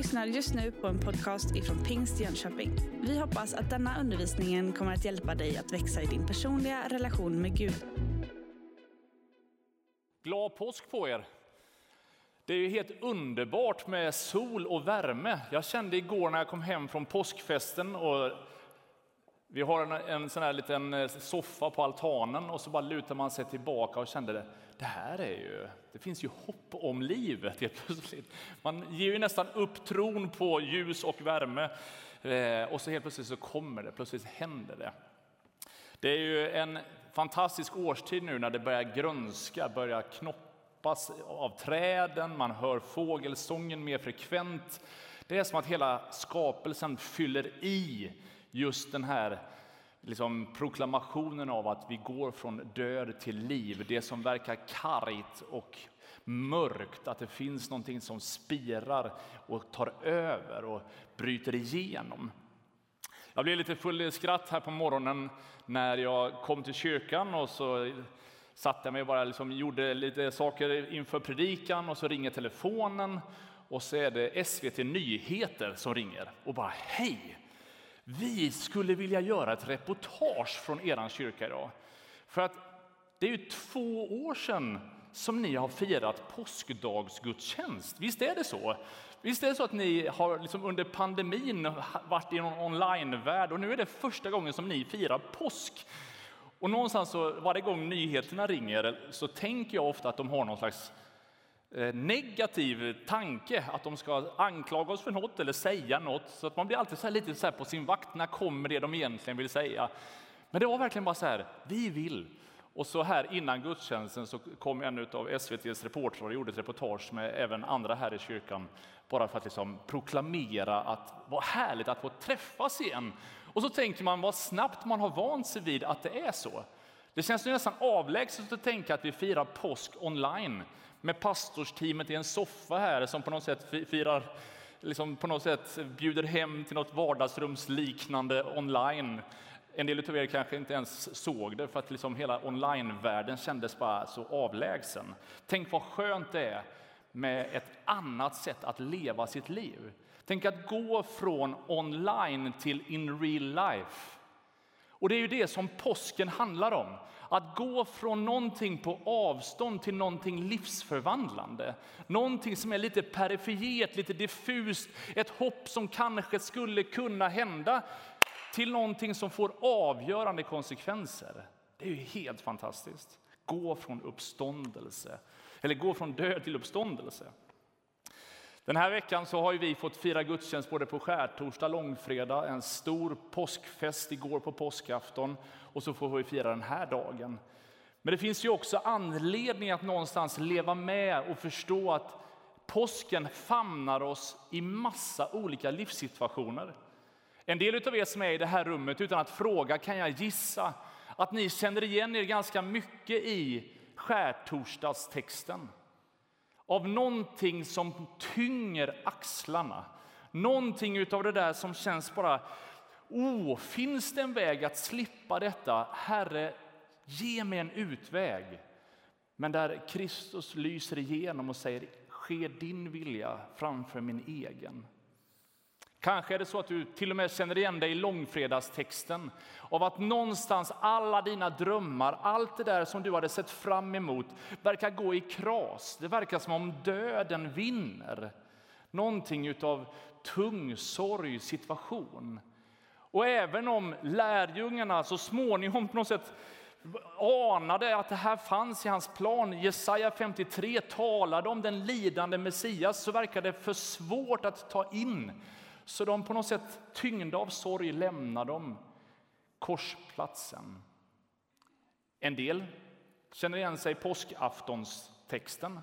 lyssnar just nu på en podcast ifrån Pingst Jönköping. Vi hoppas att denna undervisning kommer att hjälpa dig att växa i din personliga relation med Gud. Glad påsk på er! Det är ju helt underbart med sol och värme. Jag kände igår när jag kom hem från påskfesten och vi har en, en sån här liten eh, soffa på altanen och så bara lutar man sig tillbaka och kände det, det här är ju, det finns ju hopp om livet helt plötsligt. Man ger ju nästan upp tron på ljus och värme eh, och så helt plötsligt så kommer det, plötsligt händer det. Det är ju en fantastisk årstid nu när det börjar grönska, börjar knoppas av träden, man hör fågelsången mer frekvent. Det är som att hela skapelsen fyller i just den här liksom, proklamationen av att vi går från död till liv. Det som verkar kargt och mörkt, att det finns någonting som spirar och tar över och bryter igenom. Jag blev lite full i skratt här på morgonen när jag kom till kyrkan och så satte jag mig och bara liksom gjorde lite saker inför predikan och så ringer telefonen och så är det SVT Nyheter som ringer och bara hej! Vi skulle vilja göra ett reportage från er kyrka idag. För att det är ju två år sedan som ni har firat påskdagsgudstjänst. Visst är det så? Visst är det så att ni har liksom under pandemin varit i någon onlinevärld och nu är det första gången som ni firar påsk. Och någonstans så varje gång nyheterna ringer så tänker jag ofta att de har någon slags Eh, negativ tanke, att de ska anklaga oss för något eller säga något. Så att man blir alltid så lite så på sin vakt, när kommer det de egentligen vill säga? Men det var verkligen bara så här, vi vill. Och så här innan gudstjänsten så kom en av SVTs reportrar och gjorde ett reportage med även andra här i kyrkan, bara för att liksom proklamera att vad härligt att få träffas igen. Och så tänker man vad snabbt man har vant sig vid att det är så. Det känns nästan avlägset att tänka att vi firar påsk online med pastorsteamet i en soffa här som på något sätt firar, liksom på något sätt bjuder hem till något vardagsrumsliknande online. En del av er kanske inte ens såg det för att liksom hela onlinevärlden kändes bara så avlägsen. Tänk vad skönt det är med ett annat sätt att leva sitt liv. Tänk att gå från online till in real life. Och det är ju det som påsken handlar om. Att gå från någonting på avstånd till någonting livsförvandlande. Någonting som är lite perifert, lite diffust, ett hopp som kanske skulle kunna hända till någonting som får avgörande konsekvenser. Det är ju helt fantastiskt. Gå från uppståndelse, eller gå från död till uppståndelse. Den här veckan så har vi fått fira gudstjänst både på skärtorsdag, långfredag, en stor påskfest igår på påskafton och så får vi fira den här dagen. Men det finns ju också anledning att någonstans leva med och förstå att påsken famnar oss i massa olika livssituationer. En del av er som är i det här rummet, utan att fråga kan jag gissa att ni känner igen er ganska mycket i skärtorsdagstexten av någonting som tynger axlarna. Någonting av det där som känns bara, oh, finns det en väg att slippa detta? Herre, ge mig en utväg. Men där Kristus lyser igenom och säger, ske din vilja framför min egen. Kanske är det så att du till och med känner igen dig i långfredagstexten av att någonstans alla dina drömmar, allt det där som du hade sett fram emot verkar gå i kras. Det verkar som om döden vinner. Någonting av tung sorg situation. Och även om lärjungarna så småningom på något sätt anade att det här fanns i hans plan. Jesaja 53 talade om den lidande Messias så verkar det för svårt att ta in så de på något sätt tyngda av sorg lämnar de korsplatsen. En del känner igen sig i påskaftonstexten.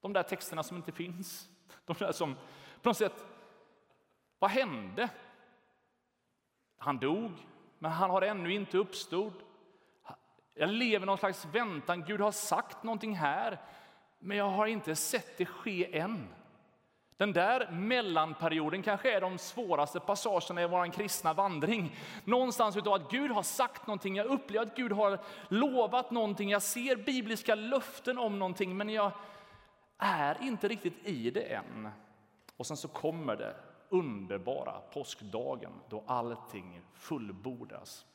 De där texterna som inte finns. De där som på något sätt, vad hände? Han dog, men han har ännu inte uppstått. Jag lever någon slags väntan. Gud har sagt någonting här, men jag har inte sett det ske än. Den där mellanperioden kanske är de svåraste passagerna i vår kristna vandring. Någonstans utav att Gud har sagt någonting, jag upplever att Gud har lovat någonting, jag ser bibliska löften om någonting, men jag är inte riktigt i det än. Och sen så kommer det underbara påskdagen då allting fullbordas.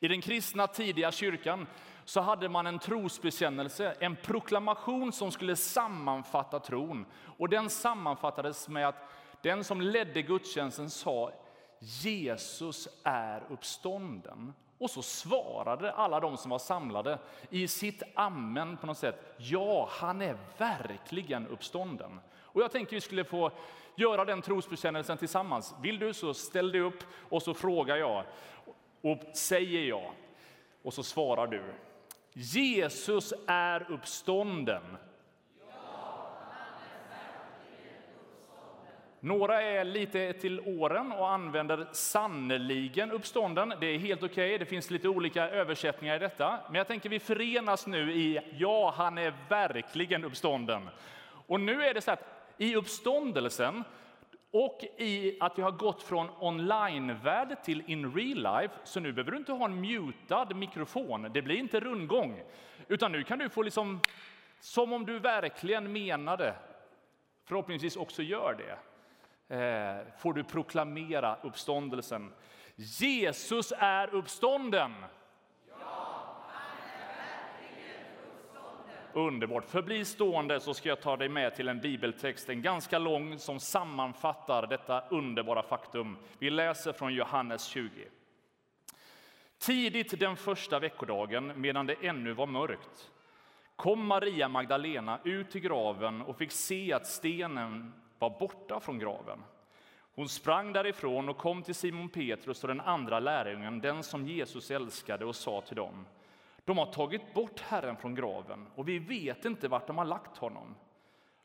I den kristna tidiga kyrkan så hade man en trosbekännelse, en proklamation som skulle sammanfatta tron. Och den sammanfattades med att den som ledde gudstjänsten sa Jesus är uppstånden. Och så svarade alla de som var samlade i sitt amen på något sätt. Ja, han är verkligen uppstånden. Och jag tänker vi skulle få göra den trosbekännelsen tillsammans. Vill du så ställ dig upp och så frågar jag och säger jag. Och så svarar du. Jesus är uppstånden. Några är lite till åren och använder sannoliken uppstånden. Det är helt okej, okay. det finns lite olika översättningar i detta. Men jag tänker vi förenas nu i ja, han är verkligen uppstånden. Och nu är det så att i uppståndelsen och i att vi har gått från online-värld till in real life, så nu behöver du inte ha en mutad mikrofon. Det blir inte rundgång, utan nu kan du få liksom, som om du verkligen menade, förhoppningsvis också gör det, eh, får du proklamera uppståndelsen. Jesus är uppstånden! Underbart. Förbli stående så ska jag ta dig med till en bibeltext, en ganska lång, som sammanfattar detta underbara faktum. Vi läser från Johannes 20. Tidigt den första veckodagen, medan det ännu var mörkt, kom Maria Magdalena ut till graven och fick se att stenen var borta från graven. Hon sprang därifrån och kom till Simon Petrus och den andra lärjungen, den som Jesus älskade, och sa till dem de har tagit bort Herren från graven och vi vet inte vart de har lagt honom.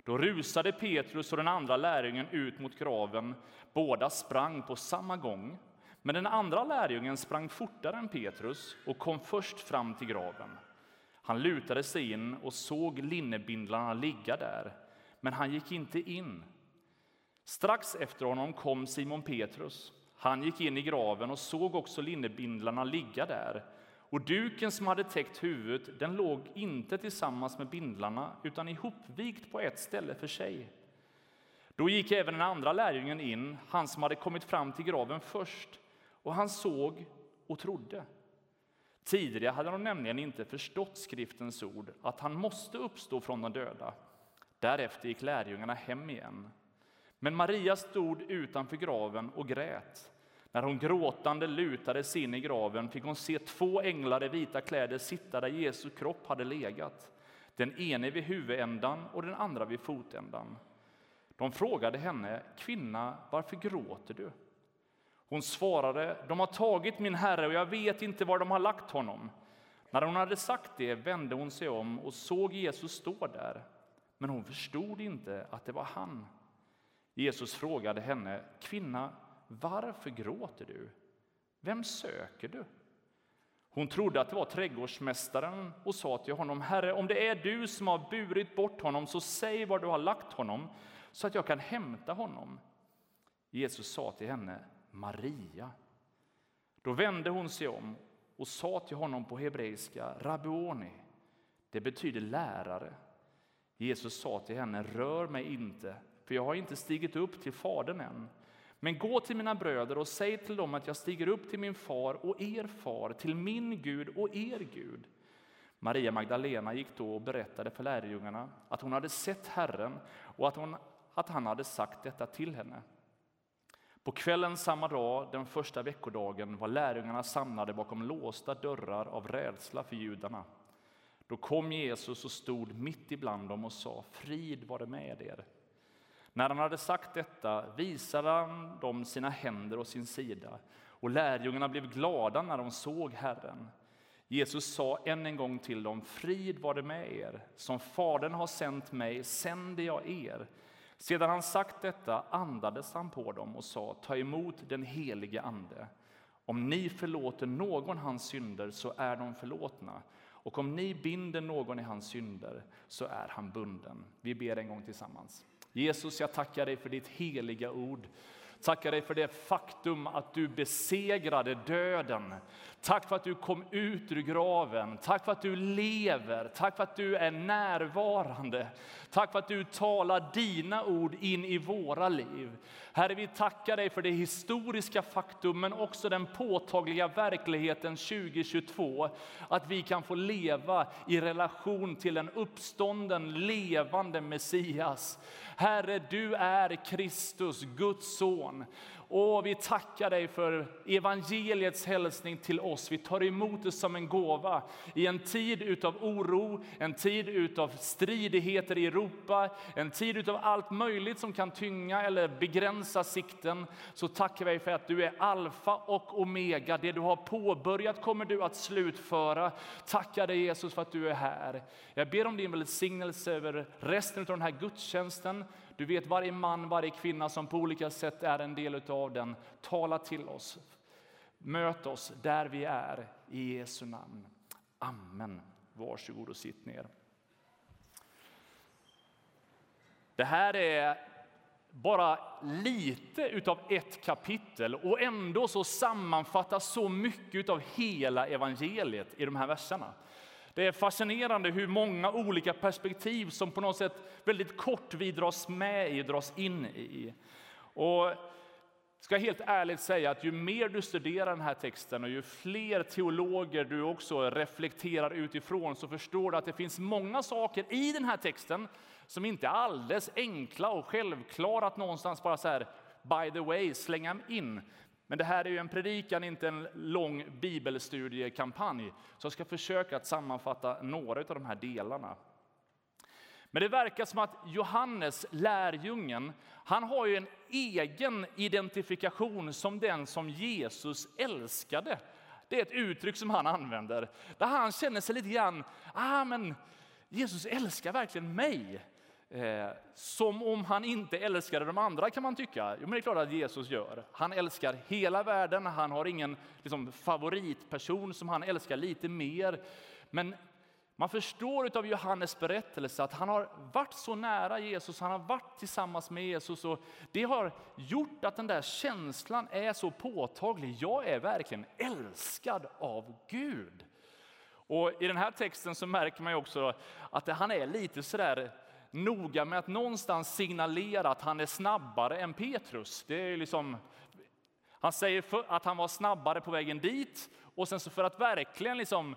Då rusade Petrus och den andra lärjungen ut mot graven. Båda sprang på samma gång, men den andra lärjungen sprang fortare än Petrus och kom först fram till graven. Han lutade sig in och såg linnebindlarna ligga där, men han gick inte in. Strax efter honom kom Simon Petrus. Han gick in i graven och såg också linnebindlarna ligga där och duken som hade täckt huvudet den låg inte tillsammans med bindlarna utan ihopvikt på ett ställe för sig. Då gick även den andra lärjungen in, han som hade kommit fram till graven först, och han såg och trodde. Tidigare hade de nämligen inte förstått skriftens ord, att han måste uppstå från de döda. Därefter gick lärjungarna hem igen. Men Maria stod utanför graven och grät. När hon gråtande lutade sig in i graven fick hon se två änglar i vita kläder sitta där Jesu kropp hade legat, den ene vid huvudändan och den andra vid fotändan. De frågade henne, kvinna, varför gråter du? Hon svarade, de har tagit min herre och jag vet inte var de har lagt honom. När hon hade sagt det vände hon sig om och såg Jesus stå där, men hon förstod inte att det var han. Jesus frågade henne, kvinna, varför gråter du? Vem söker du? Hon trodde att det var trädgårdsmästaren och sa till honom, Herre, om det är du som har burit bort honom, så säg var du har lagt honom, så att jag kan hämta honom. Jesus sa till henne, Maria. Då vände hon sig om och sa till honom på hebreiska, Rabboni. Det betyder lärare. Jesus sa till henne, rör mig inte, för jag har inte stigit upp till Fadern än. Men gå till mina bröder och säg till dem att jag stiger upp till min far och er far, till min Gud och er Gud. Maria Magdalena gick då och berättade för lärjungarna att hon hade sett Herren och att, hon, att han hade sagt detta till henne. På kvällen samma dag, den första veckodagen, var lärjungarna samlade bakom låsta dörrar av rädsla för judarna. Då kom Jesus och stod mitt ibland dem och sa, frid vare med er. När han hade sagt detta visade han dem sina händer och sin sida, och lärjungarna blev glada när de såg Herren. Jesus sa än en gång till dem, frid var det med er. Som Fadern har sänt mig sänder jag er. Sedan han sagt detta andades han på dem och sa, ta emot den helige Ande. Om ni förlåter någon hans synder så är de förlåtna, och om ni binder någon i hans synder så är han bunden. Vi ber en gång tillsammans. Jesus, jag tackar dig för ditt heliga ord Tackar dig för det faktum att du besegrade döden. Tack för att du kom ut ur graven. Tack för att du lever. Tack för att du är närvarande. Tack för att du talar dina ord in i våra liv. Herre, vi tackar dig för det historiska faktum, men också den påtagliga verkligheten 2022. Att vi kan få leva i relation till en uppstånden, levande Messias. Herre, du är Kristus, Guds son. Och vi tackar dig för evangeliets hälsning till oss. Vi tar emot det som en gåva i en tid av oro, en tid av stridigheter i Europa, en tid av allt möjligt som kan tynga eller begränsa sikten. Så tackar vi för att du är alfa och omega. Det du har påbörjat kommer du att slutföra. Tackar dig Jesus för att du är här. Jag ber om din välsignelse över resten av den här gudstjänsten. Du vet varje man, varje kvinna som på olika sätt är en del av den. Tala till oss. Möt oss där vi är i Jesu namn. Amen. Varsågod och sitt ner. Det här är bara lite utav ett kapitel och ändå så sammanfattas så mycket av hela evangeliet i de här verserna. Det är fascinerande hur många olika perspektiv som på något sätt väldigt kort vi dras med i, dras in i. Och ska helt ärligt säga att ju mer du studerar den här texten och ju fler teologer du också reflekterar utifrån så förstår du att det finns många saker i den här texten som inte är alldeles enkla och självklara att någonstans bara så här by the way slänga in. Men det här är ju en predikan, inte en lång bibelstudiekampanj. Så jag ska försöka att sammanfatta några av de här delarna. Men det verkar som att Johannes, lärjungen, han har ju en egen identifikation som den som Jesus älskade. Det är ett uttryck som han använder, där han känner sig lite grann, ah, men Jesus älskar verkligen mig. Eh, som om han inte älskade de andra kan man tycka. Jo, men det är klart att Jesus gör. Han älskar hela världen, han har ingen liksom, favoritperson som han älskar lite mer. Men man förstår av Johannes berättelse att han har varit så nära Jesus, han har varit tillsammans med Jesus och det har gjort att den där känslan är så påtaglig. Jag är verkligen älskad av Gud. Och I den här texten så märker man också att han är lite sådär noga med att någonstans signalera att han är snabbare än Petrus. Det är liksom, han säger att han var snabbare på vägen dit och sen så för att verkligen liksom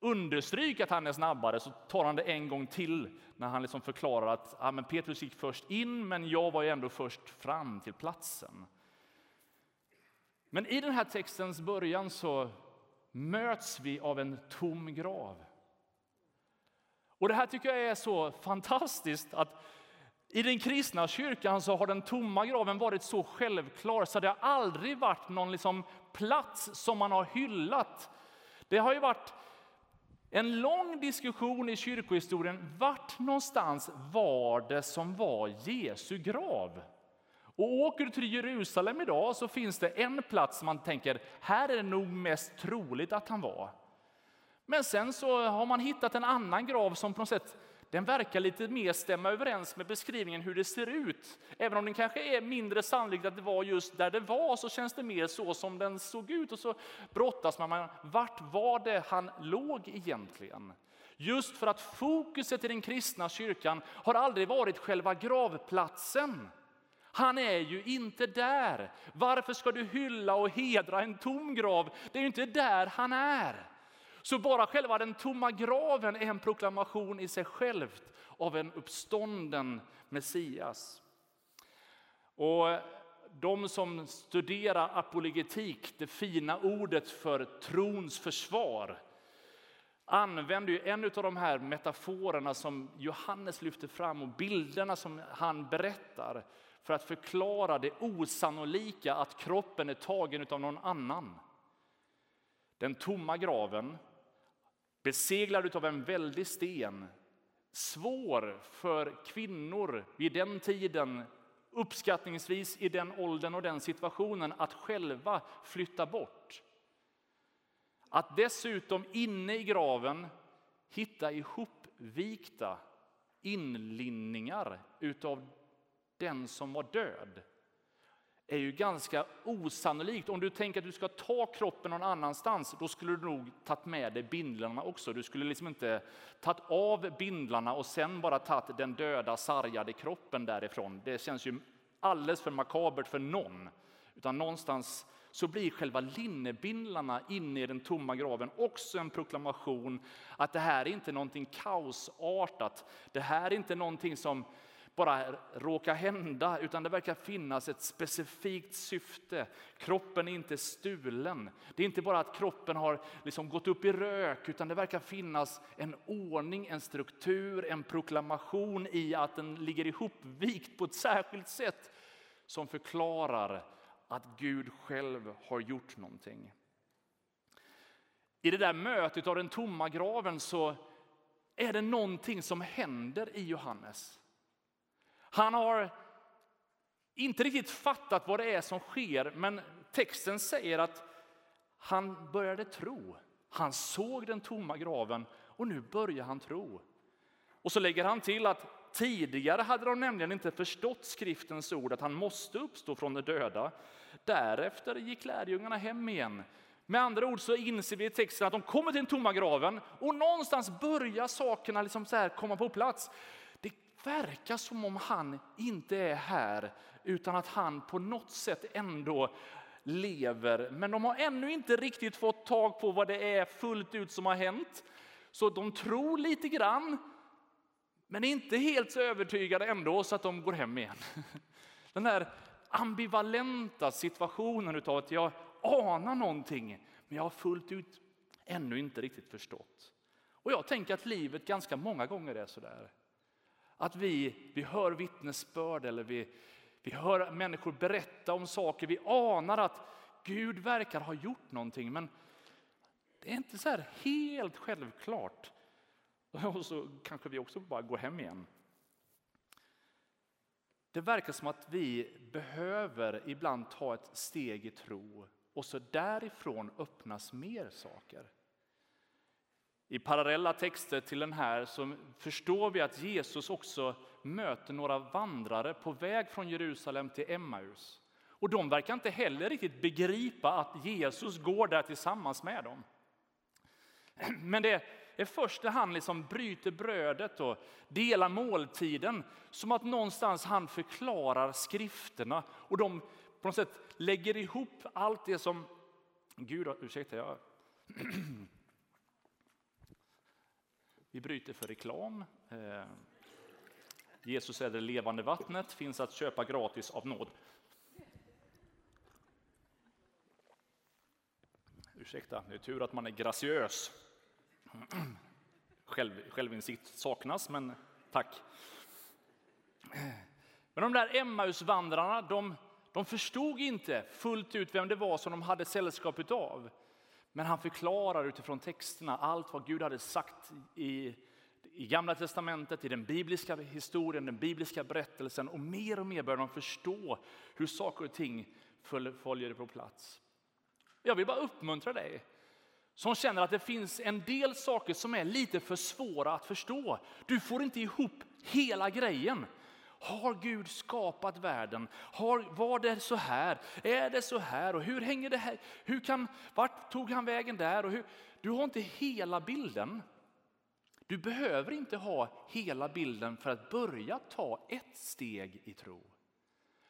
understryka att han är snabbare så tar han det en gång till när han liksom förklarar att ja, men Petrus gick först in men jag var ju ändå först fram till platsen. Men i den här textens början så möts vi av en tom grav. Och Det här tycker jag är så fantastiskt att i den kristna kyrkan så har den tomma graven varit så självklar så det har aldrig varit någon liksom plats som man har hyllat. Det har ju varit en lång diskussion i kyrkohistorien. Vart någonstans var det som var Jesu grav? Och åker du till Jerusalem idag så finns det en plats som man tänker, här är det nog mest troligt att han var. Men sen så har man hittat en annan grav som på något sätt den verkar lite mer stämma överens med beskrivningen hur det ser ut. Även om den kanske är mindre sannolikt att det var just där det var så känns det mer så som den såg ut. Och så brottas man med vart var det han låg egentligen? Just för att fokuset i den kristna kyrkan har aldrig varit själva gravplatsen. Han är ju inte där. Varför ska du hylla och hedra en tom grav? Det är ju inte där han är. Så bara själva den tomma graven är en proklamation i sig självt av en uppstånden Messias. Och de som studerar apologetik, det fina ordet för trons försvar, använder ju en av de här metaforerna som Johannes lyfter fram och bilderna som han berättar för att förklara det osannolika att kroppen är tagen av någon annan. Den tomma graven beseglad av en väldig sten, svår för kvinnor vid den tiden, uppskattningsvis i den åldern och den situationen, att själva flytta bort. Att dessutom inne i graven hitta ihopvikta inlinningar utav den som var död är ju ganska osannolikt. Om du tänker att du ska ta kroppen någon annanstans, då skulle du nog tagit med dig bindlarna också. Du skulle liksom inte tagit av bindlarna och sen bara tagit den döda, sargade kroppen därifrån. Det känns ju alldeles för makabert för någon. Utan någonstans så blir själva linnebindlarna inne i den tomma graven också en proklamation att det här är inte någonting kaosartat. Det här är inte någonting som bara råkar hända, utan det verkar finnas ett specifikt syfte. Kroppen är inte stulen. Det är inte bara att kroppen har liksom gått upp i rök, utan det verkar finnas en ordning, en struktur, en proklamation i att den ligger ihopvikt på ett särskilt sätt som förklarar att Gud själv har gjort någonting. I det där mötet av den tomma graven så är det någonting som händer i Johannes. Han har inte riktigt fattat vad det är som sker, men texten säger att han började tro. Han såg den tomma graven och nu börjar han tro. Och så lägger han till att tidigare hade de nämligen inte förstått skriftens ord att han måste uppstå från de döda. Därefter gick lärjungarna hem igen. Med andra ord så inser vi i texten att de kommer till den tomma graven och någonstans börjar sakerna liksom så här komma på plats verkar som om han inte är här utan att han på något sätt ändå lever. Men de har ännu inte riktigt fått tag på vad det är fullt ut som har hänt. Så de tror lite grann, men är inte helt så övertygade ändå så att de går hem igen. Den här ambivalenta situationen av att jag anar någonting, men jag har fullt ut ännu inte riktigt förstått. Och jag tänker att livet ganska många gånger är sådär. Att vi, vi hör vittnesbörd eller vi, vi hör människor berätta om saker. Vi anar att Gud verkar ha gjort någonting, men det är inte så helt självklart. Och så kanske vi också bara går hem igen. Det verkar som att vi behöver ibland ta ett steg i tro och så därifrån öppnas mer saker. I parallella texter till den här så förstår vi att Jesus också möter några vandrare på väg från Jerusalem till Emmaus. Och de verkar inte heller riktigt begripa att Jesus går där tillsammans med dem. Men det är först när han liksom bryter brödet och delar måltiden som att någonstans han förklarar skrifterna och de på något sätt lägger ihop allt det som Gud, ursäkta, jag vi bryter för reklam. Eh, Jesus är det levande vattnet, finns att köpa gratis av nåd. Ursäkta, det är tur att man är graciös. Själv, självinsikt saknas, men tack. Men de där Emmausvandrarna, de, de förstod inte fullt ut vem det var som de hade sällskap utav. Men han förklarar utifrån texterna allt vad Gud hade sagt i, i Gamla testamentet, i den bibliska historien, den bibliska berättelsen. Och mer och mer börjar de förstå hur saker och ting följer på plats. Jag vill bara uppmuntra dig som känner att det finns en del saker som är lite för svåra att förstå. Du får inte ihop hela grejen. Har Gud skapat världen? Har, var det så här? Är det så här? Och hur hänger det här? Hur kan, vart tog han vägen där? Och hur, du har inte hela bilden. Du behöver inte ha hela bilden för att börja ta ett steg i tro.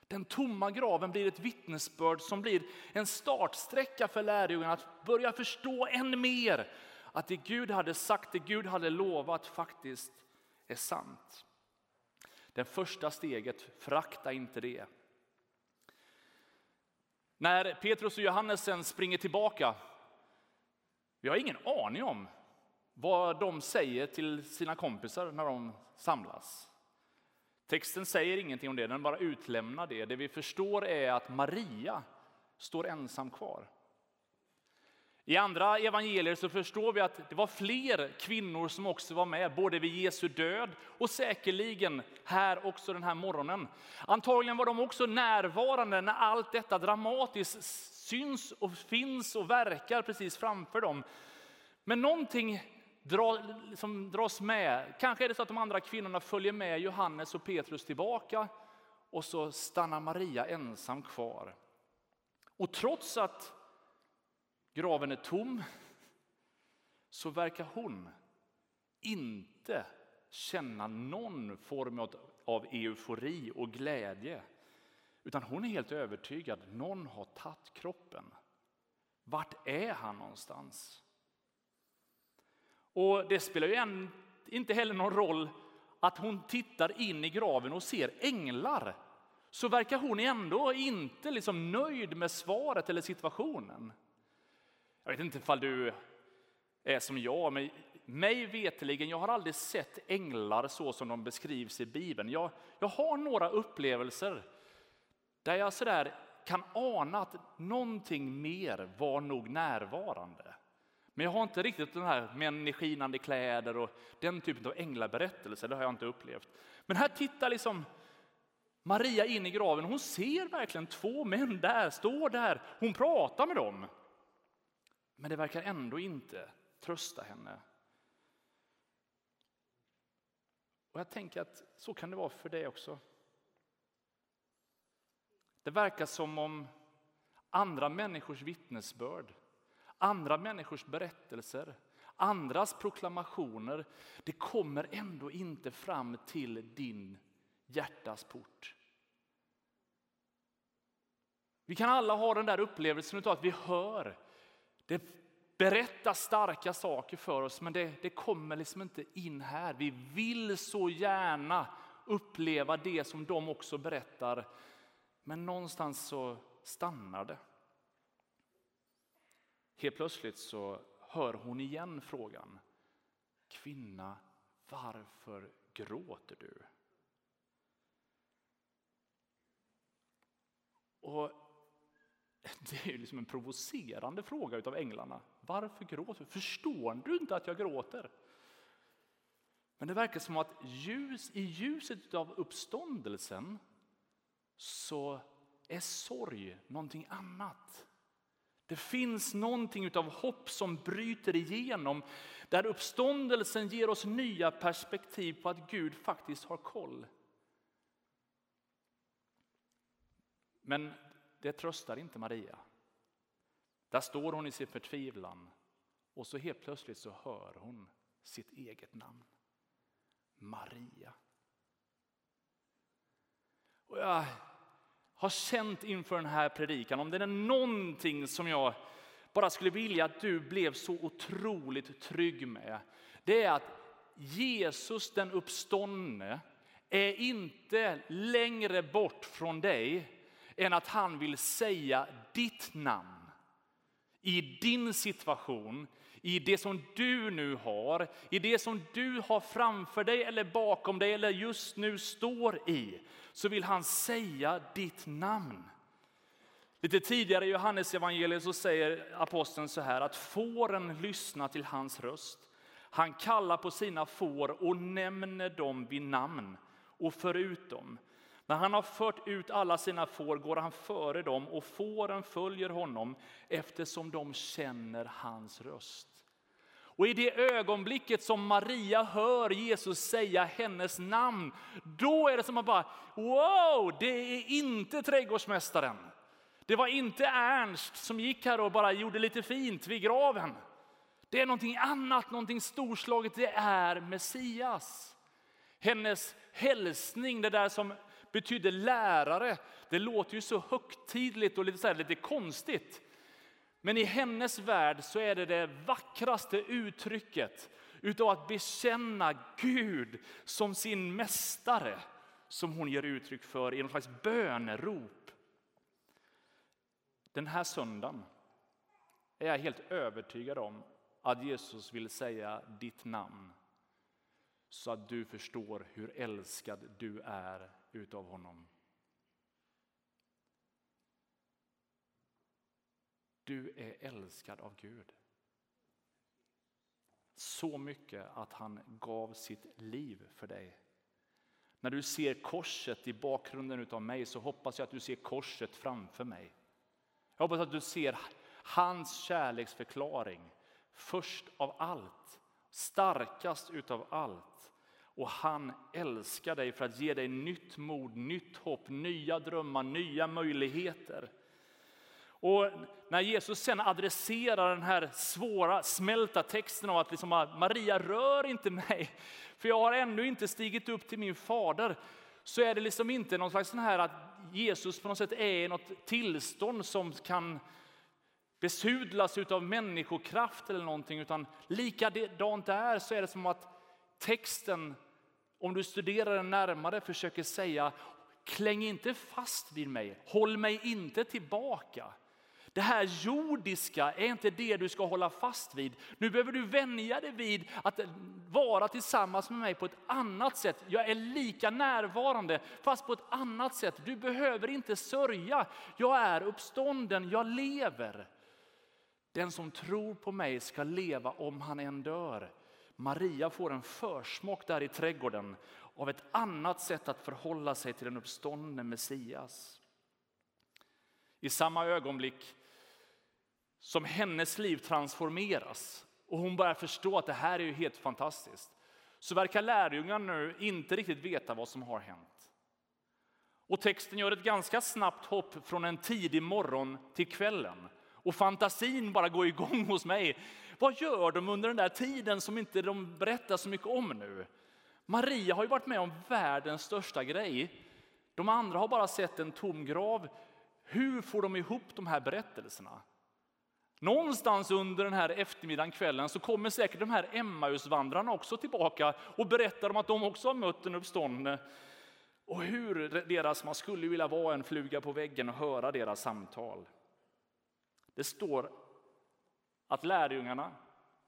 Den tomma graven blir ett vittnesbörd som blir en startsträcka för lärjungarna att börja förstå än mer att det Gud hade sagt, det Gud hade lovat faktiskt är sant. Det första steget, frakta inte det. När Petrus och Johannes sen springer tillbaka, vi har ingen aning om vad de säger till sina kompisar när de samlas. Texten säger ingenting om det, den bara utlämnar det. Det vi förstår är att Maria står ensam kvar. I andra evangelier så förstår vi att det var fler kvinnor som också var med, både vid Jesu död och säkerligen här också den här morgonen. Antagligen var de också närvarande när allt detta dramatiskt syns och finns och verkar precis framför dem. Men någonting som dras med, kanske är det så att de andra kvinnorna följer med Johannes och Petrus tillbaka och så stannar Maria ensam kvar. Och trots att graven är tom så verkar hon inte känna någon form av eufori och glädje. Utan hon är helt övertygad, någon har tagit kroppen. Vart är han någonstans? Och det spelar ju inte heller någon roll att hon tittar in i graven och ser änglar. Så verkar hon ändå inte liksom nöjd med svaret eller situationen. Jag vet inte ifall du är som jag, men mig veteligen, jag har aldrig sett änglar så som de beskrivs i Bibeln. Jag, jag har några upplevelser där jag sådär kan ana att någonting mer var nog närvarande. Men jag har inte riktigt den här män i skinande kläder och den typen av änglaberättelser, det har jag inte upplevt. Men här tittar liksom Maria in i graven, hon ser verkligen två män där, står där, hon pratar med dem. Men det verkar ändå inte trösta henne. Och jag tänker att så kan det vara för dig också. Det verkar som om andra människors vittnesbörd, andra människors berättelser, andras proklamationer, det kommer ändå inte fram till din hjärtas port. Vi kan alla ha den där upplevelsen av att vi hör, det berättar starka saker för oss, men det, det kommer liksom inte in här. Vi vill så gärna uppleva det som de också berättar, men någonstans så stannar det. Helt plötsligt så hör hon igen frågan. Kvinna, varför gråter du? Och det är liksom en provocerande fråga av änglarna. Varför gråter du? Förstår du inte att jag gråter? Men det verkar som att ljus, i ljuset av uppståndelsen så är sorg någonting annat. Det finns någonting av hopp som bryter igenom där uppståndelsen ger oss nya perspektiv på att Gud faktiskt har koll. Men det tröstar inte Maria. Där står hon i sin förtvivlan och så helt plötsligt så hör hon sitt eget namn. Maria. Och jag har känt inför den här predikan, om det är någonting som jag bara skulle vilja att du blev så otroligt trygg med, det är att Jesus den uppståndne är inte längre bort från dig än att han vill säga ditt namn i din situation, i det som du nu har, i det som du har framför dig eller bakom dig eller just nu står i, så vill han säga ditt namn. Lite tidigare i Johannes evangeliet så säger aposteln så här att fåren lyssnar till hans röst. Han kallar på sina får och nämner dem vid namn och förutom när han har fört ut alla sina får går han före dem och fåren följer honom eftersom de känner hans röst. Och i det ögonblicket som Maria hör Jesus säga hennes namn, då är det som att bara wow, det är inte trädgårdsmästaren. Det var inte Ernst som gick här och bara gjorde lite fint vid graven. Det är någonting annat, någonting storslaget. Det är Messias. Hennes hälsning, det där som betyder lärare. Det låter ju så högtidligt och lite, så här, lite konstigt. Men i hennes värld så är det det vackraste uttrycket utav att bekänna Gud som sin mästare som hon ger uttryck för i någon slags bönerop. Den här söndagen är jag helt övertygad om att Jesus vill säga ditt namn så att du förstår hur älskad du är utav honom. Du är älskad av Gud. Så mycket att han gav sitt liv för dig. När du ser korset i bakgrunden av mig så hoppas jag att du ser korset framför mig. Jag hoppas att du ser hans kärleksförklaring först av allt, starkast utav allt. Och han älskar dig för att ge dig nytt mod, nytt hopp, nya drömmar, nya möjligheter. Och när Jesus sen adresserar den här svåra, smälta texten av att liksom, ah, Maria rör inte mig, för jag har ännu inte stigit upp till min fader, så är det liksom inte någon slags sån här att Jesus på något sätt är i något tillstånd som kan besudlas av människokraft eller någonting, utan likadant där så är det som att texten, om du studerar den närmare, försöker säga kläng inte fast vid mig, håll mig inte tillbaka. Det här jordiska är inte det du ska hålla fast vid. Nu behöver du vänja dig vid att vara tillsammans med mig på ett annat sätt. Jag är lika närvarande fast på ett annat sätt. Du behöver inte sörja. Jag är uppstånden, jag lever. Den som tror på mig ska leva om han än dör. Maria får en försmak där i trädgården av ett annat sätt att förhålla sig till den uppståndne Messias. I samma ögonblick som hennes liv transformeras och hon börjar förstå att det här är ju helt fantastiskt, så verkar lärjungarna nu inte riktigt veta vad som har hänt. Och texten gör ett ganska snabbt hopp från en tidig morgon till kvällen. Och fantasin bara går igång hos mig. Vad gör de under den där tiden som inte de berättar så mycket om nu? Maria har ju varit med om världens största grej. De andra har bara sett en tom grav. Hur får de ihop de här berättelserna? Någonstans under den här eftermiddagen, kvällen, så kommer säkert de här Emmausvandrarna också tillbaka och berättar om att de också har mött en uppståndne. Och hur deras, man skulle vilja vara en fluga på väggen och höra deras samtal. Det står att lärjungarna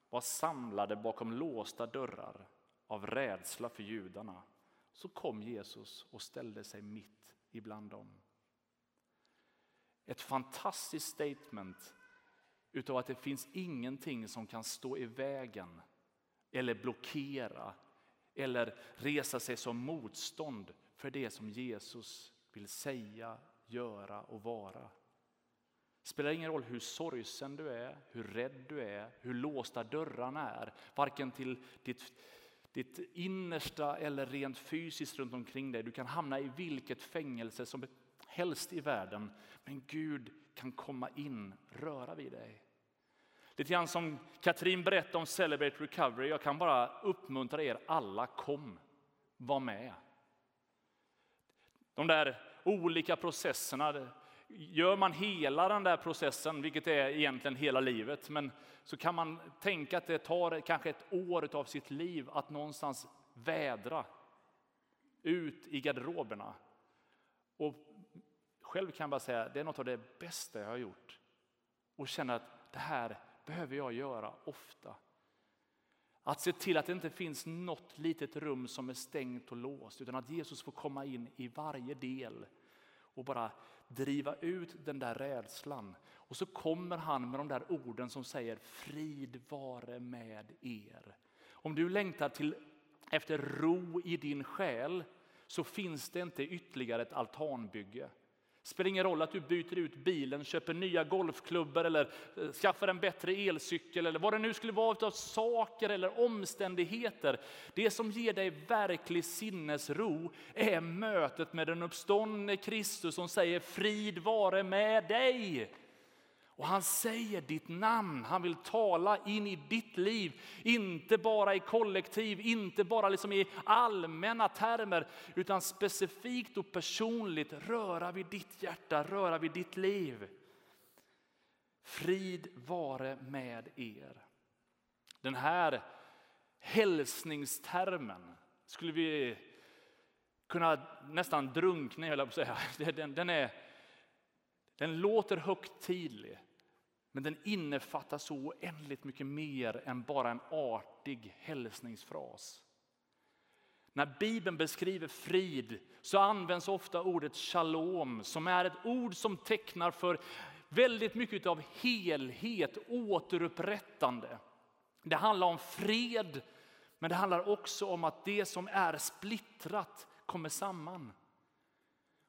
var samlade bakom låsta dörrar av rädsla för judarna. Så kom Jesus och ställde sig mitt ibland dem. Ett fantastiskt statement utav att det finns ingenting som kan stå i vägen eller blockera eller resa sig som motstånd för det som Jesus vill säga, göra och vara. Det spelar ingen roll hur sorgsen du är, hur rädd du är, hur låsta dörrarna är, varken till ditt, ditt innersta eller rent fysiskt runt omkring dig. Du kan hamna i vilket fängelse som helst i världen, men Gud kan komma in, röra vid dig. Lite grann som Katrin berättade om Celebrate Recovery. Jag kan bara uppmuntra er alla, kom, var med. De där olika processerna, gör man hela den där processen, vilket är egentligen hela livet, men så kan man tänka att det tar kanske ett år av sitt liv att någonstans vädra ut i garderoberna. Och själv kan jag bara säga, det är något av det bästa jag har gjort. Och känna att det här behöver jag göra ofta. Att se till att det inte finns något litet rum som är stängt och låst, utan att Jesus får komma in i varje del och bara driva ut den där rädslan. Och så kommer han med de där orden som säger frid vare med er. Om du längtar till, efter ro i din själ så finns det inte ytterligare ett altanbygge. Det spelar ingen roll att du byter ut bilen, köper nya golfklubbor eller eh, skaffar en bättre elcykel eller vad det nu skulle vara av saker eller omständigheter. Det som ger dig verklig sinnesro är mötet med den uppståndne Kristus som säger frid vare med dig. Och han säger ditt namn, han vill tala in i ditt liv. Inte bara i kollektiv, inte bara liksom i allmänna termer, utan specifikt och personligt röra vid ditt hjärta, röra vid ditt liv. Frid vare med er. Den här hälsningstermen skulle vi kunna nästan drunkna i, på att säga. Den, den, är, den låter högtidlig. Men den innefattar så oändligt mycket mer än bara en artig hälsningsfras. När Bibeln beskriver frid så används ofta ordet shalom som är ett ord som tecknar för väldigt mycket av helhet, återupprättande. Det handlar om fred, men det handlar också om att det som är splittrat kommer samman.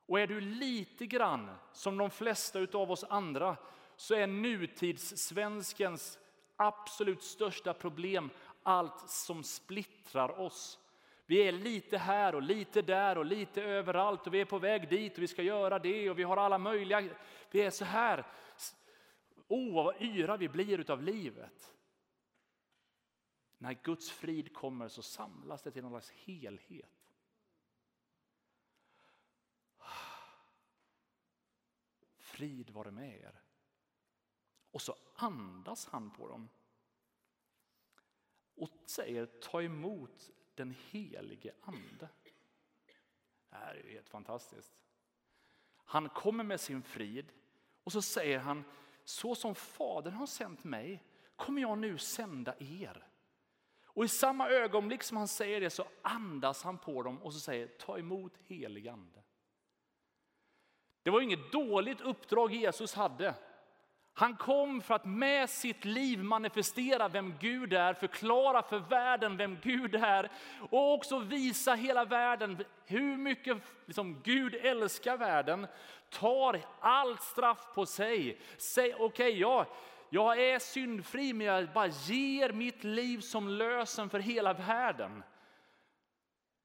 Och är du lite grann som de flesta av oss andra så är nutidssvenskens absolut största problem allt som splittrar oss. Vi är lite här och lite där och lite överallt och vi är på väg dit och vi ska göra det och vi har alla möjliga. Vi är så här. Åh, oh, vad yra vi blir utav livet. När Guds frid kommer så samlas det till någon slags helhet. Frid vare med er. Och så andas han på dem och säger ta emot den helige ande. Det här är ju helt fantastiskt. Han kommer med sin frid och så säger han så som Fadern har sänt mig kommer jag nu sända er. Och i samma ögonblick som han säger det så andas han på dem och så säger ta emot helig ande. Det var inget dåligt uppdrag Jesus hade. Han kom för att med sitt liv manifestera vem Gud är, förklara för världen vem Gud är och också visa hela världen hur mycket liksom, Gud älskar världen, tar allt straff på sig. Säg okej, okay, ja, jag är syndfri men jag bara ger mitt liv som lösen för hela världen.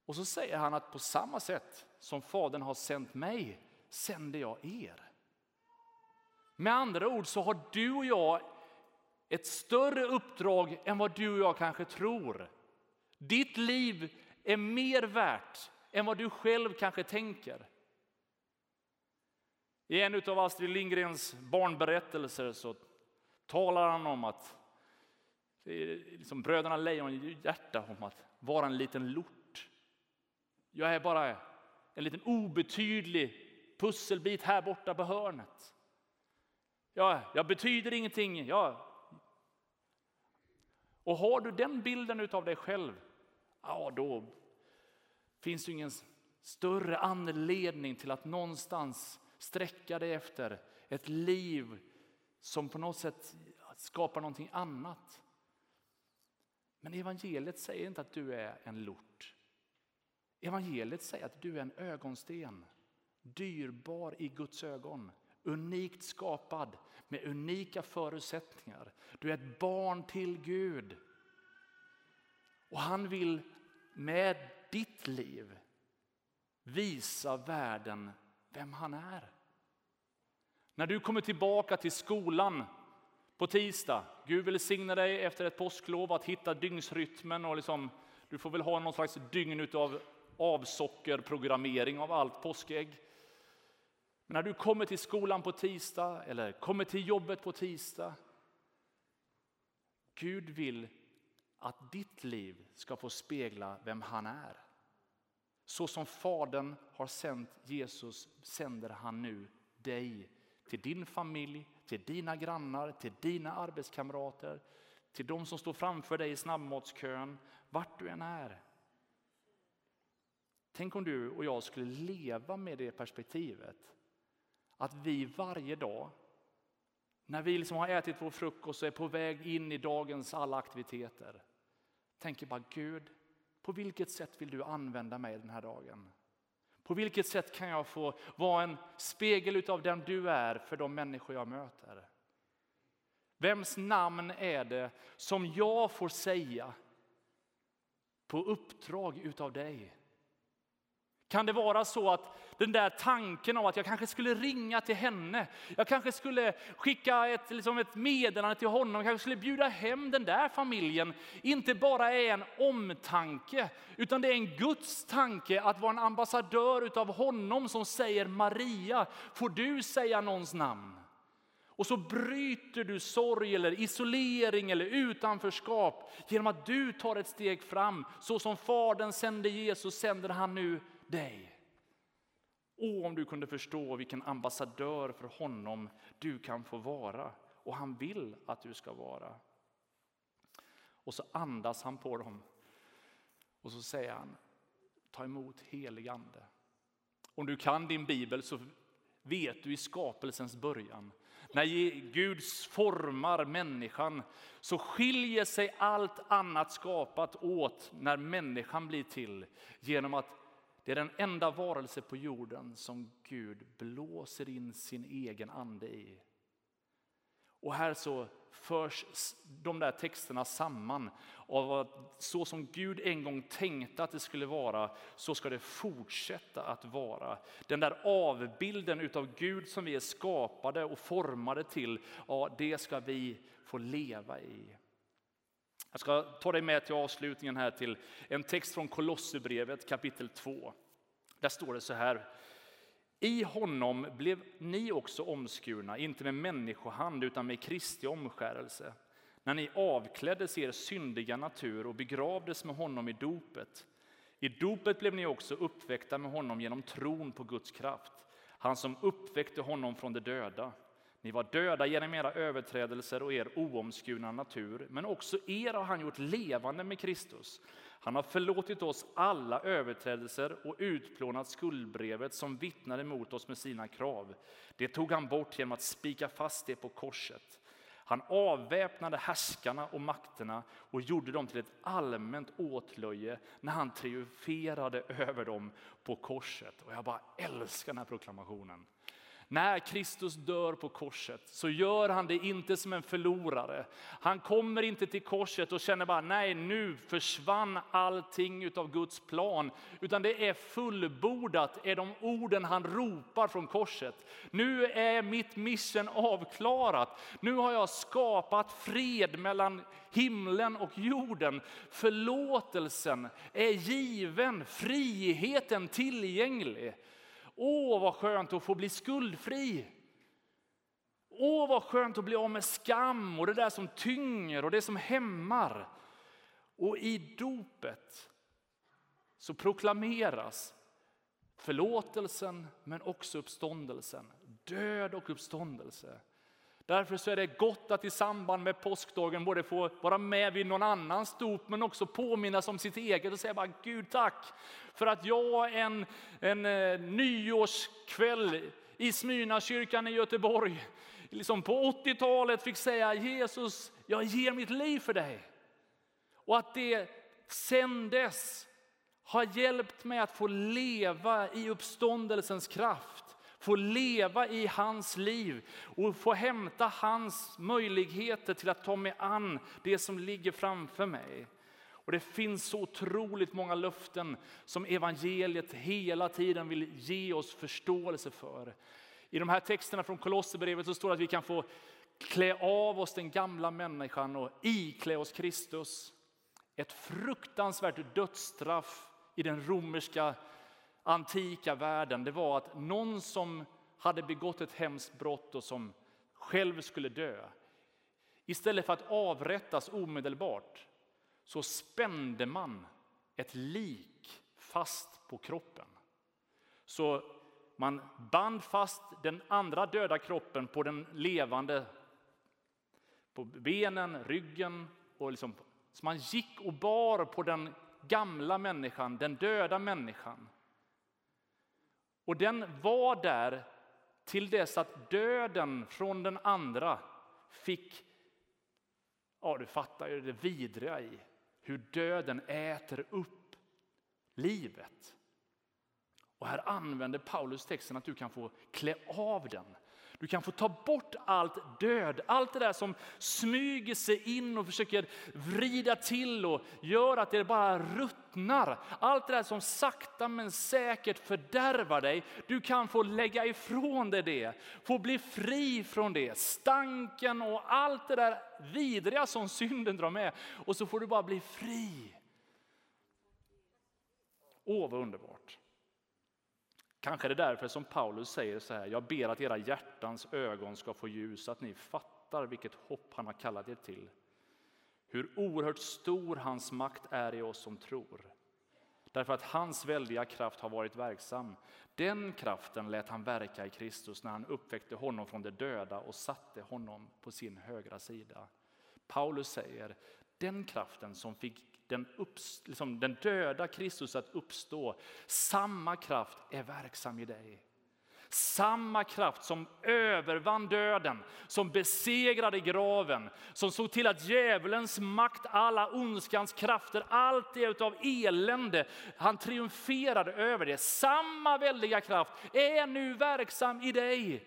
Och så säger han att på samma sätt som Fadern har sänt mig sänder jag er. Med andra ord så har du och jag ett större uppdrag än vad du och jag kanske tror. Ditt liv är mer värt än vad du själv kanske tänker. I en av Astrid Lindgrens barnberättelser så talar han om att liksom bröderna Lejon hjärta om att vara en liten lort. Jag är bara en liten obetydlig pusselbit här borta på hörnet. Ja, jag betyder ingenting. Ja. Och har du den bilden av dig själv, ja då finns det ingen större anledning till att någonstans sträcka dig efter ett liv som på något sätt skapar någonting annat. Men evangeliet säger inte att du är en lort. Evangeliet säger att du är en ögonsten, dyrbar i Guds ögon unikt skapad med unika förutsättningar. Du är ett barn till Gud. Och han vill med ditt liv visa världen vem han är. När du kommer tillbaka till skolan på tisdag, Gud välsigne dig efter ett påsklov att hitta dygnsrytmen och liksom, du får väl ha någon slags dygn av avsockerprogrammering av allt påskägg. Men när du kommer till skolan på tisdag eller kommer till jobbet på tisdag. Gud vill att ditt liv ska få spegla vem han är. Så som Fadern har sänt Jesus sänder han nu dig till din familj, till dina grannar, till dina arbetskamrater, till de som står framför dig i snabbmatskön, vart du än är. Tänk om du och jag skulle leva med det perspektivet att vi varje dag, när vi liksom har ätit vår frukost och är på väg in i dagens alla aktiviteter, tänker bara Gud, på vilket sätt vill du använda mig den här dagen? På vilket sätt kan jag få vara en spegel av den du är för de människor jag möter? Vems namn är det som jag får säga på uppdrag utav dig? Kan det vara så att den där tanken om att jag kanske skulle ringa till henne, jag kanske skulle skicka ett, liksom ett meddelande till honom, jag kanske skulle bjuda hem den där familjen, inte bara är en omtanke, utan det är en Guds tanke att vara en ambassadör utav honom som säger Maria, får du säga någons namn? Och så bryter du sorg eller isolering eller utanförskap genom att du tar ett steg fram. Så som Fadern sände Jesus sänder han nu dig. Åh, om du kunde förstå vilken ambassadör för honom du kan få vara och han vill att du ska vara. Och så andas han på dem och så säger han ta emot helig ande. Om du kan din bibel så vet du i skapelsens början när Gud formar människan så skiljer sig allt annat skapat åt när människan blir till genom att det är den enda varelse på jorden som Gud blåser in sin egen ande i. Och här så förs de där texterna samman av att så som Gud en gång tänkte att det skulle vara, så ska det fortsätta att vara. Den där avbilden utav Gud som vi är skapade och formade till, ja, det ska vi få leva i. Jag ska ta dig med till avslutningen här till en text från Kolosserbrevet kapitel 2. Där står det så här. I honom blev ni också omskurna, inte med människohand utan med Kristi omskärelse, när ni avkläddes er syndiga natur och begravdes med honom i dopet. I dopet blev ni också uppväckta med honom genom tron på Guds kraft, han som uppväckte honom från de döda. Ni var döda genom era överträdelser och er oomskurna natur, men också er har han gjort levande med Kristus. Han har förlåtit oss alla överträdelser och utplånat skuldbrevet som vittnade mot oss med sina krav. Det tog han bort genom att spika fast det på korset. Han avväpnade härskarna och makterna och gjorde dem till ett allmänt åtlöje när han triumferade över dem på korset. Och jag bara älskar den här proklamationen. När Kristus dör på korset så gör han det inte som en förlorare. Han kommer inte till korset och känner bara nej nu försvann allting av Guds plan. Utan det är fullbordat är de orden han ropar från korset. Nu är mitt mission avklarat. Nu har jag skapat fred mellan himlen och jorden. Förlåtelsen är given, friheten tillgänglig. Åh, vad skönt att få bli skuldfri. Åh, vad skönt att bli av med skam och det där som tynger och det som hämmar. Och i dopet så proklameras förlåtelsen men också uppståndelsen. Död och uppståndelse. Därför så är det gott att i samband med påskdagen både få vara med vid någon annans dop men också påminnas om sitt eget och säga bara Gud tack för att jag en, en eh, nyårskväll i Smyrnakyrkan i Göteborg liksom på 80-talet fick säga Jesus, jag ger mitt liv för dig. Och att det sen dess har hjälpt mig att få leva i uppståndelsens kraft få leva i hans liv och få hämta hans möjligheter till att ta mig an det som ligger framför mig. Och Det finns så otroligt många löften som evangeliet hela tiden vill ge oss förståelse för. I de här texterna från Kolosserbrevet så står det att vi kan få klä av oss den gamla människan och iklä oss Kristus. Ett fruktansvärt dödsstraff i den romerska antika världen det var att någon som hade begått ett hemskt brott och som själv skulle dö istället för att avrättas omedelbart så spände man ett lik fast på kroppen. Så man band fast den andra döda kroppen på den levande, på benen, ryggen. Och liksom, så man gick och bar på den gamla människan, den döda människan. Och den var där till dess att döden från den andra fick, ja du fattar ju det vidriga i hur döden äter upp livet. Och här använder Paulus texten att du kan få klä av den du kan få ta bort allt död, allt det där som smyger sig in och försöker vrida till och gör att det bara ruttnar. Allt det där som sakta men säkert fördärvar dig. Du kan få lägga ifrån dig det, få bli fri från det. Stanken och allt det där vidriga som synden drar med. Och så får du bara bli fri. Åh, vad underbart. Kanske är det därför som Paulus säger så här, jag ber att era hjärtans ögon ska få ljus, att ni fattar vilket hopp han har kallat er till. Hur oerhört stor hans makt är i oss som tror. Därför att hans väldiga kraft har varit verksam. Den kraften lät han verka i Kristus när han uppväckte honom från de döda och satte honom på sin högra sida. Paulus säger, den kraften som fick den, upps, liksom den döda Kristus att uppstå. Samma kraft är verksam i dig. Samma kraft som övervann döden, som besegrade graven, som såg till att djävulens makt, alla ondskans krafter, allt det av elände, han triumferade över det. Samma väldiga kraft är nu verksam i dig.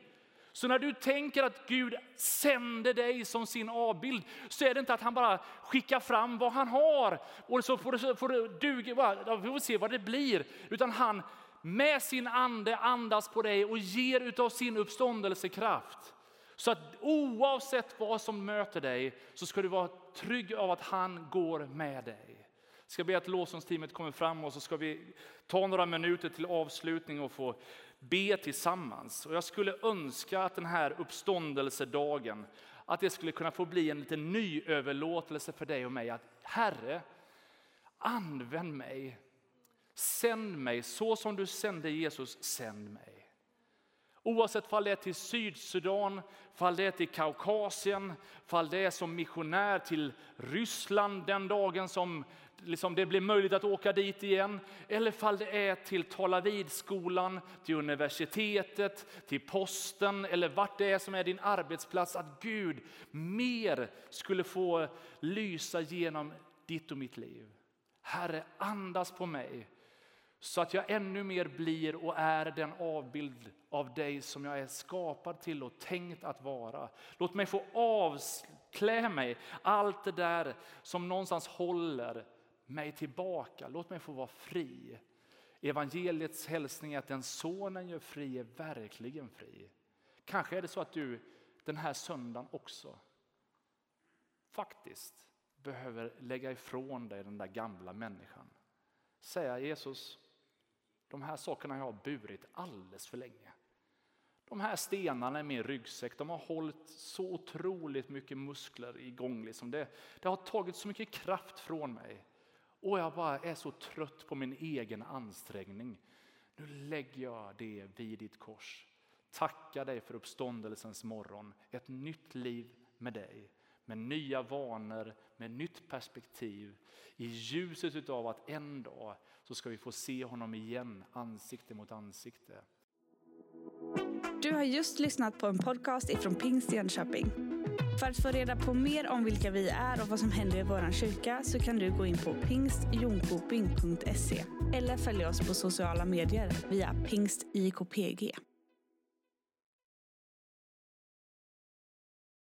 Så när du tänker att Gud sänder dig som sin avbild så är det inte att han bara skickar fram vad han har och så får det, får du duga, vi får se vad det blir. Utan han med sin ande andas på dig och ger utav sin uppståndelsekraft. Så att oavsett vad som möter dig så ska du vara trygg av att han går med dig. Jag ska be att lovsångsteamet kommer fram och så ska vi ta några minuter till avslutning och få be tillsammans. Och jag skulle önska att den här uppståndelsedagen, att det skulle kunna få bli en liten ny överlåtelse för dig och mig. Att Herre, använd mig. Sänd mig så som du sände Jesus, sänd mig. Oavsett om det är till Sydsudan, fall det är till Kaukasien, fall det är som missionär till Ryssland den dagen som liksom det blir möjligt att åka dit igen. Eller fall det är till Talavidskolan, till universitetet, till posten eller vart det är som är din arbetsplats. Att Gud mer skulle få lysa genom ditt och mitt liv. Herre, andas på mig så att jag ännu mer blir och är den avbild av dig som jag är skapad till och tänkt att vara. Låt mig få avklä mig allt det där som någonstans håller mig tillbaka. Låt mig få vara fri. Evangeliets hälsning är att den sonen gör fri är verkligen fri. Kanske är det så att du den här söndagen också faktiskt behöver lägga ifrån dig den där gamla människan. Säga Jesus, de här sakerna jag har burit alldeles för länge. De här stenarna i min ryggsäck de har hållit så otroligt mycket muskler igång. Liksom det, det har tagit så mycket kraft från mig. Och jag bara är så trött på min egen ansträngning. Nu lägger jag det vid ditt kors. Tackar dig för uppståndelsens morgon. Ett nytt liv med dig. Med nya vanor, med nytt perspektiv. I ljuset av att en dag så ska vi få se honom igen, ansikte mot ansikte. Du har just lyssnat på en podcast ifrån Pingst Jönköping. För att få reda på mer om vilka vi är och vad som händer i vår kyrka så kan du gå in på pingstjonkoping.se eller följa oss på sociala medier via pingstikpg.